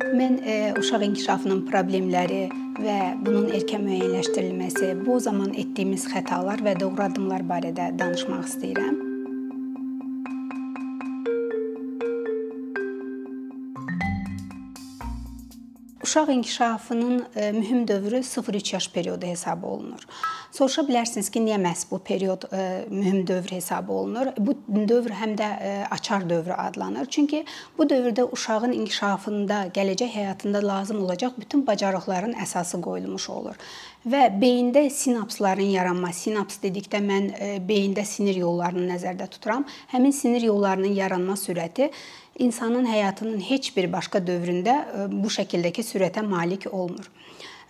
Mən e, uşaq inkişafının problemləri və bunun erkən müəyyənləşdirilməsi, bu zaman etdiyimiz xətalar və doğru addımlar barədə danışmaq istəyirəm. Uşaq inkişafının e, mühüm dövrü 0-3 yaş periodu hesab olunur. Soruşa bilərsiniz ki, niyə məhz bu period e, mühüm dövr hesab olunur? Bu dövr həm də e, açar dövrü adlanır. Çünki bu dövrdə uşağın inkişafında, gələcək həyatında lazım olacaq bütün bacarıqların əsası qoyulmuş olur və beyində sinapsların yaranması, sinaps dedikdə mən beyində sinir yollarını nəzərdə tuturam. Həmin sinir yollarının yaranma sürəti insanın həyatının heç bir başqa dövründə e, bu şəkildəki sürətə malik olmur.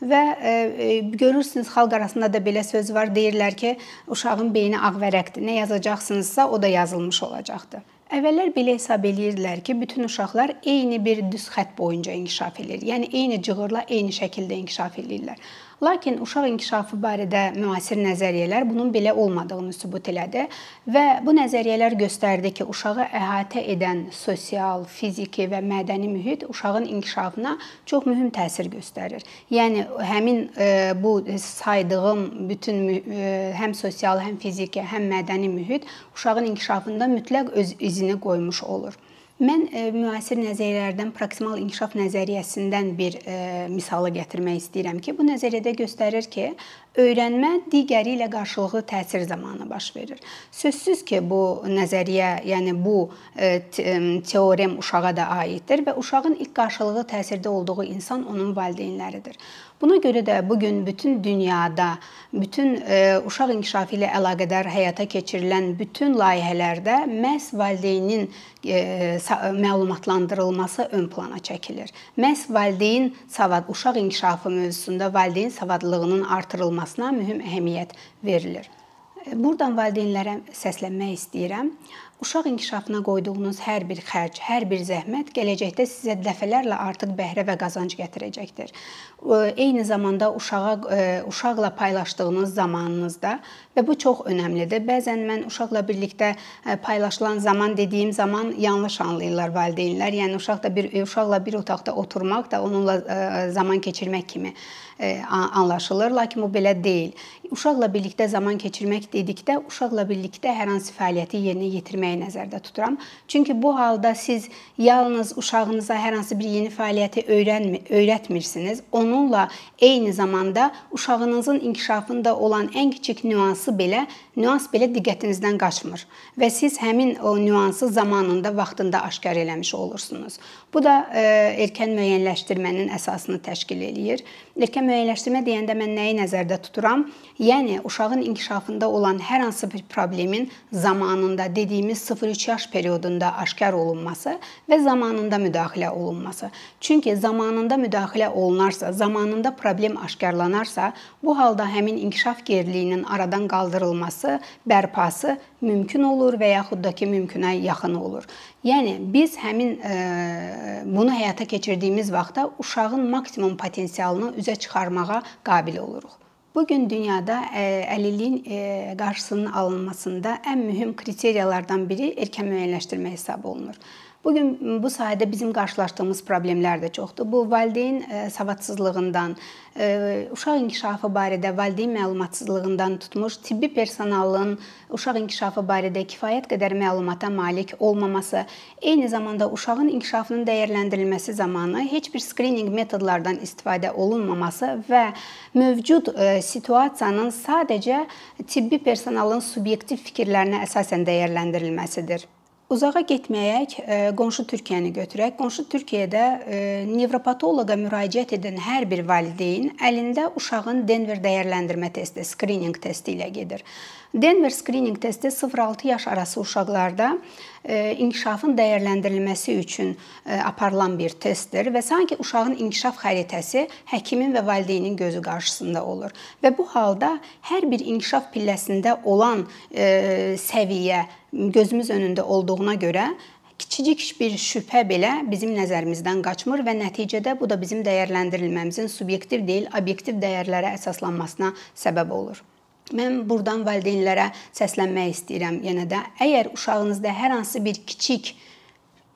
Və e, e, görürsünüz xalq arasında da belə söz var, deyirlər ki, uşağın beyni ağ vərəqdir. Nə yazacaqsınızsa o da yazılmış olacaqdır. Əvvəllər belə hesab eləyirdilər ki, bütün uşaqlar eyni bir düz xətt boyunca inkişaf edir. Yəni eyni cığırla eyni şəkildə inkişaf edirlər. Lakin uşaq inkişafı barədə müasir nəzəriyyələr bunun belə olmadığını sübut elədi və bu nəzəriyyələr göstərdi ki, uşağı əhatə edən sosial, fiziki və mədəni mühit uşağın inkişafına çox mühüm təsir göstərir. Yəni həmin e, bu saydığım bütün e, həm sosial, həm fiziki, həm mədəni mühit uşağın inkişafında mütləq öz izini qoymuş olur. Mən e, müasir nəzəriyyələrdən proksimal inkişaf nəzəriyyəsindən bir e, misalı gətirmək istəyirəm ki, bu nəzəriyyədə göstərir ki, öyrənmə digəri ilə qarşılıqlı təsir zamanı baş verir. Sözsüz ki, bu nəzəriyyə, yəni bu e, teorem uşağa da aiddir və uşağın ilk qarşılıqlı təsirdə olduğu insan onun valideynləridir. Buna görə də bu gün bütün dünyada, bütün e, uşaq inkişafı ilə əlaqədar həyata keçirilən bütün layihələrdə məhz valideynin e, məlumatlandırılması ön plana çəkilir. Məhz valideyn savad, uşaq inkişafı mövzusunda valideyn savadlılığının artırılmasına mühüm əhəmiyyət verilir. Burdan valideynlərə səslənmək istəyirəm. Uşaq inkişafına qoyduğunuz hər bir xərc, hər bir zəhmət gələcəkdə sizə dəfələrlə artıq bəhrə və qazanc gətirəcəkdir. Eyni zamanda uşağa uşaqla paylaşdığınız zamanınızda və bu çox önəmlidir. Bəzən mən uşaqla birlikdə paylaşılan zaman dediyim zaman yanlış anlayırlar valideynlər. Yəni uşaq da bir uşaqla bir otaqda oturmaq da onunla zaman keçirmək kimi anlaşılır, lakin bu belə deyil. Uşaqla birlikdə zaman keçirmək dedikdə uşaqla birlikdə hər hansı fəaliyyəti yerinə yetirmək etməyi nəzərdə tuturam. Çünki bu halda siz yalnız uşağınıza hər hansı bir yeni fəaliyyəti öyrənmir, öyrətmirsiniz. Onunla eyni zamanda uşağınızın inkişafında olan ən kiçik nüansı belə, nüans belə diqqətinizdən qaçmır və siz həmin o nüansı zamanında, vaxtında aşkar eləmiş olursunuz. Bu da e, erkən müəyyənləşdirmənin əsasını təşkil eləyir. Erkən müəyyənləşdirmə deyəndə mən nəyi nəzərdə tuturam? Yəni uşağın inkişafında olan hər hansı bir problemin zamanında dediyimiz 0-3 yaş periodunda aşkar olunması və zamanında müdaxilə olunması. Çünki zamanında müdaxilə olunarsa, zamanında problem aşkarlanarsa, bu halda həmin inkişaf geriliyinin aradan qaldırılması, bərpası mümkün olur və yaxud da ki, mümkünə yaxın olur. Yəni biz həmin e, bunu həyata keçirdiyimiz vaxtda uşağın maksimum potensialını üzə çıxarmağa qabil oluruq. Bu gün dünyada e, əlilliyin e, qarşısının alınmasında ən mühüm kriteriyalardan biri erkən müəyyənləşdirmə hesab olunur. Bu gün bu sahədə bizim qarşılaşdığımız problemlər də çoxdur. Bu valideyn savadsızlığından, uşaq inkişafı barədə valideyn məlumatsızlığından tutmuş tibbi personalın uşaq inkişafı barədə kifayət qədər məlumata malik olmaması, eyni zamanda uşağın inkişafının dəyərləndirilməsi zamanı heç bir skrininq metodlardan istifadə olunmaması və mövcud situasiyanın sadəcə tibbi personalın subyektiv fikirlərinə əsasən dəyərləndirilməsidir. Uzağa getməyək, e, qonşu Türkiyəni götürək. Qonşu Türkiyədə e, nevropatoloqa müraciət edən hər bir valideyn əlində uşağın Denver dəyərləndirmə testi, skrininq testi ilə gedir. Denver skrininq testi 0-6 yaş arası uşaqlarda e, inkişafın dəyərləndirilməsi üçün aparılan bir testdir və sanki uşağın inkişaf xəritəsi həkimin və valideynin gözü qarşısında olur. Və bu halda hər bir inkişaf pilləsində olan səviyyə gözümüz önündə olduğuna görə kiçicik bir şübhə belə bizim nəzərimizdən qaçmır və nəticədə bu da bizim dəyərləndirilməmizin subyektiv deyil, obyektiv dəyərlərə əsaslanmasına səbəb olur. Mən burdan valideynlərə səslənmək istəyirəm yenə də. Əgər uşağınızda hər hansı bir kiçik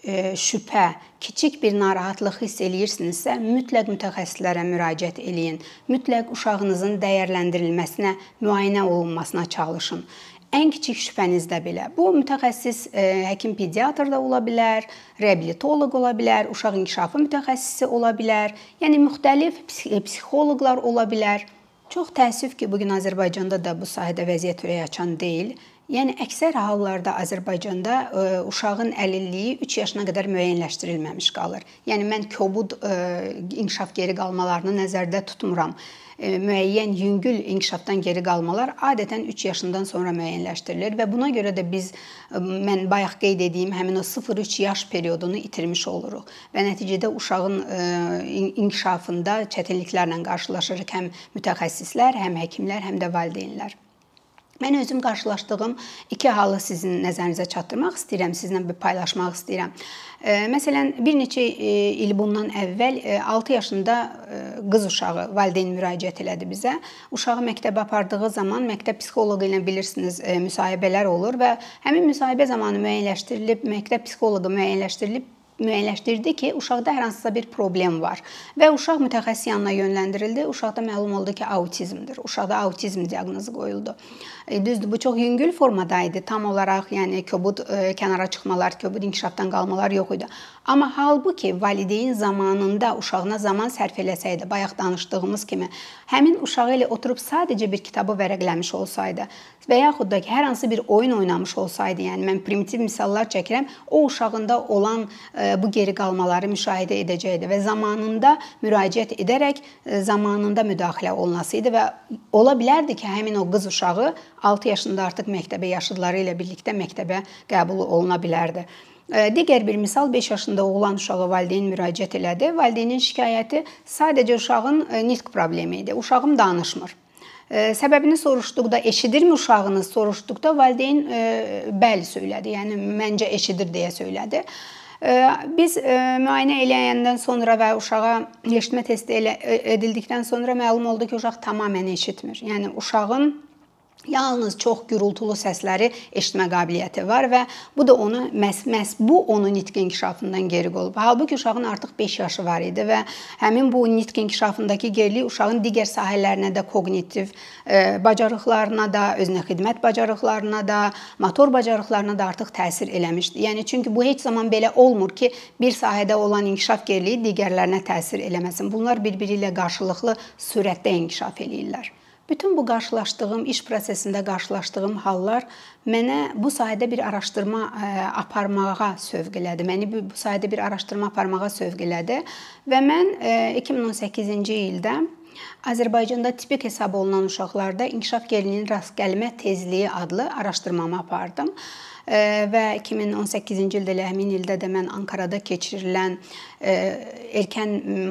şübhə, kiçik bir narahatlıq hiss eləyirsinizsə, mütləq mütəxəssislərə müraciət eləyin. Mütləq uşağınızın dəyərləndirilməsinə, müayinə olunmasına çalışın. Ən kiçik şübhənizdə belə. Bu mütəxəssis e, həkim pediatr da ola bilər, reabilitoloq ola bilər, uşaq inkişafı mütəxəssisi ola bilər. Yəni müxtəlif psixoloqlar ola bilər. Çox təəssüf ki, bu gün Azərbaycanda da bu sahədə vəziyyət ürək açan deyil. Yəni əksər hallarda Azərbaycanda ə, e, uşağın əlilliyi 3 yaşına qədər müəyyənləşdirilməmiş qalır. Yəni mən kobud ə, e, inkişaf geri qalmalarını nəzərdə tutmuram. Ə, e, müəyyən yüngül inkişafdan geri qalmalar adətən 3 yaşından sonra müəyyənləşdirilir və buna görə də biz ə, mən bayaq qeyd etdiyim həmin o 0-3 yaş periodunu itirmiş oluruq və nəticədə uşağın ə, inkişafında çətinliklərlə qarşılaşırıq həm mütəxəssislər, həm həkimlər, həm də valideynlər. Mən özüm qarşılaşdığım iki halı sizin nəzərinizə çatdırmaq istəyirəm, sizinlə bir paylaşmaq istəyirəm. Məsələn, bir neçə il bundan əvvəl 6 yaşında qız uşağı valideyn müraciət elədi bizə. Uşağı məktəbə apardığı zaman məktəb psixoloqu ilə bilirsiniz, müsahibələr olur və həmin müsahibə zamanı müəyyənləşdirilib, məktəb psixoloqu müəyyənləşdirilib müəyyənləşdirdi ki, uşaqda hər hansısa bir problem var və uşaq mütəxəssis yanına yönləndirildi. Uşaqda məlum oldu ki, autizmdir. Uşaqda autizm diaqnozu qoyuldu. E, düzdür, bu çox yüngül formada idi. Tam olaraq, yəni kobud e, kənara çıxmalar, kobud inkişafdan qalmalar yox idi. Amma halbuki valideyn zamanında uşağına zaman sərf eləsəydi, bayaq danışdığımız kimi, həmin uşağı ilə oturub sadəcə bir kitabı vərəqləmiş olsaydı və yaxud da ki, hər hansı bir oyun oynamış olsaydı, yəni mən primitiv misallar çəkirəm, o uşağında olan e, bu geri qalmaları müşahidə edəcəkdi və zamanında müraciət edərək e, zamanında müdaxilə olunasıydı və ola bilərdi ki, həmin o qız uşağı 6 yaşında artıq məktəbə yaşıdları ilə birlikdə məktəbə qəbul oluna bilərdi. E, digər bir misal 5 yaşında oğlan uşağı valideyn müraciət elədi. Valideynin şikayəti sadəcə uşağın nitq problemi idi. Uşağım danışmır. Səbəbini soruşduqda eşidirmi uşağınız soruşduqda valideyn bəli söylədi. Yəni məncə eşidir deyə söylədi. Biz müayinə eləyəndən sonra və uşağa eşitmə testi edildikdən sonra məlum oldu ki, uşaq tamamilə eşitmir. Yəni uşağın Yalnız çox gürultulu səsləri eşitmə qabiliyyəti var və bu da onu məs, məs bu onun nitq inkişafından geri qolub. Halbuki uşağın artıq 5 yaşı var idi və həmin bu nitq inkişafındakı gerilik uşağın digər sahələrinə də koqnitiv e, bacarıqlarına da, özünə xidmət bacarıqlarına da, motor bacarıqlarına da artıq təsir eləmişdi. Yəni çünki bu heç zaman belə olmur ki, bir sahədə olan inkişaf geriliyi digərlərinə təsir eləməsin. Bunlar bir-biri ilə qarşılıqlı sürətdə inkişaf eləyirlər. Bütün bu qarşılaşdığım iş prosesində qarşılaşdığım hallar mənə bu sahədə bir araşdırma e, aparmağa sövq elədi. Məni bu sahədə bir araşdırma aparmağa sövq elədi və mən 2018-ci e, ildə Azərbaycanda tipik hesab olunan uşaqlarda inkişaf geriliyinin rast gəlmə tezliyi adlı araşdırmamı apardım və 2018-ci ildə elə həmin ildə də mən Ankarada keçirilən erkən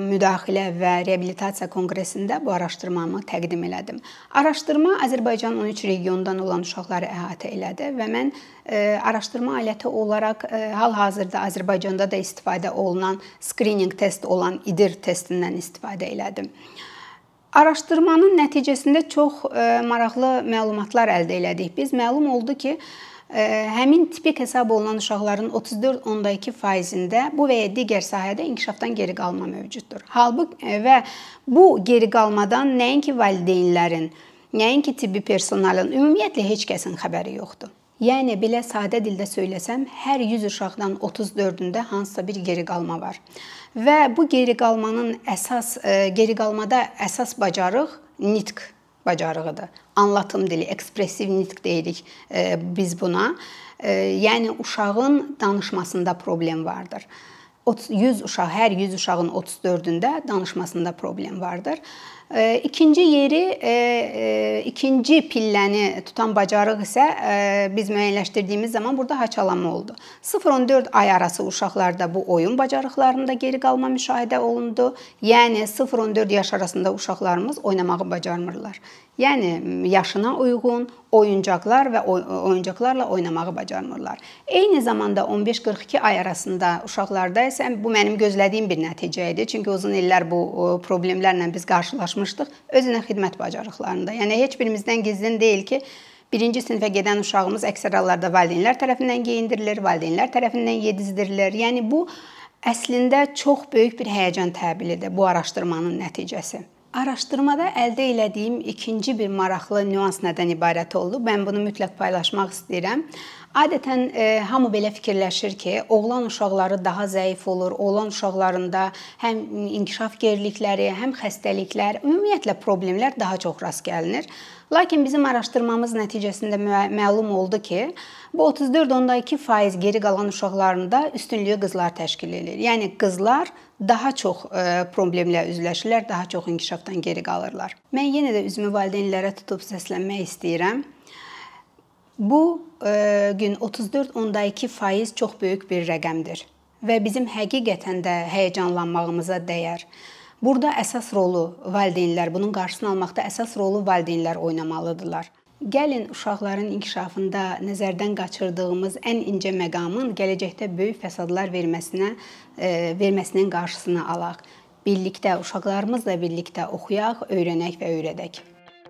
müdaxilə və reabilitasiya konqresində bu araşdırmamı təqdim elədim. Araşdırma Azərbaycanın 13 regionundan olan uşaqları əhatə elədi və mən araşdırma aləti olaraq hal-hazırda Azərbaycanda da istifadə olunan skrininq test olan İDIR testindən istifadə elədim. Araşdırmanın nəticəsində çox maraqlı məlumatlar əldə elədik. Biz məlum oldu ki, həmin tipik hesab olunan uşaqların 34.2%-də bu və ya digər sahədə inkişafdan geri qalma mövcuddur. Halbuki və bu geri qalmadan nəinki valideynlərin, nəinki tibbi personalın, ümumiyyətlə heç kəsin xəbəri yoxdur. Yəni belə sadə dildə söyləsəm, hər 100 uşaqdan 34-ündə hansısa bir geri qalma var. Və bu geri qalmanın əsas geri qalmada əsas bacarıq nitq bacarığıdır. Anlatım dili, ekspressiv nitq deyirik e, biz buna. E, yəni uşağın danışmasında problem vardır. 100 uşaq, hər 100 uşağın 34-ündə danışmasında problem vardır. İkinci yeri, e, e, ikinci pilləni tutan bacarıq isə e, biz müəyyənləşdirdiyimiz zaman burada haçalama oldu. 0-14 ay arası uşaqlarda bu oyun bacarıqlarında geri qalma müşahidə olundu. Yəni 0-14 yaş arasında uşaqlarımız oynamağı bacarmırlar. Yəni yaşına uyğun oyuncaqlar və oyuncaqlarla oynamağı bacarmırlar. Eyni zamanda 15-42 ay arasında uşaqlarda isə bu mənim gözlədiyim bir nəticə idi. Çünki uzun illər bu problemlərlə biz qarşılaşmışdıq özünə xidmət bacarıqlarında. Yəni heç birimizdən gizlin deyil ki, Birinci sinifə gedən uşağımız əksər hallarda valideynlər tərəfindən geyindirilir, valideynlər tərəfindən yedizdirilir. Yəni bu əslində çox böyük bir həyəcan təbilidir bu araşdırmanın nəticəsi. Araşdırmada əldə etdiyim ikinci bir maraqlı nüans nədən ibarət oldu? Mən bunu mütləq paylaşmaq istəyirəm. Adətən e, hamı belə fikirləşir ki, oğlan uşaqları daha zəif olur. Oğlan uşaqlarında həm inkişaf gerilikləri, həm xəstəliklər, ümumiyyətlə problemlər daha çox rast gəlinir. Lakin bizim araşdırmamız nəticəsində məlum oldu ki, bu 34.2% geri qalan uşaqlarında üstünlüyü qızlar təşkil edir. Yəni qızlar daha çox e, problemlə üzləşirlər, daha çox inkişafdan geri qalırlar. Mən yenə də üzümü valideynlərə tutub səslənmək istəyirəm. Bu e, gün 34.2% çox böyük bir rəqəmdir və bizim həqiqətən də həyəcanlanmağımıza dəyər. Burada əsas rolu valideynlər, bunun qarşısını almaqda əsas rolu valideynlər oynamalıdırlar. Gəlin uşaqların inkişafında nəzərdən qaçırdığımız ən incə məqamın gələcəkdə böyük fəsadlar verməsinə e, verməsinin qarşısını alaq. Birlikdə uşaqlarımızla birlikdə oxuyaq, öyrənək və öyrədək.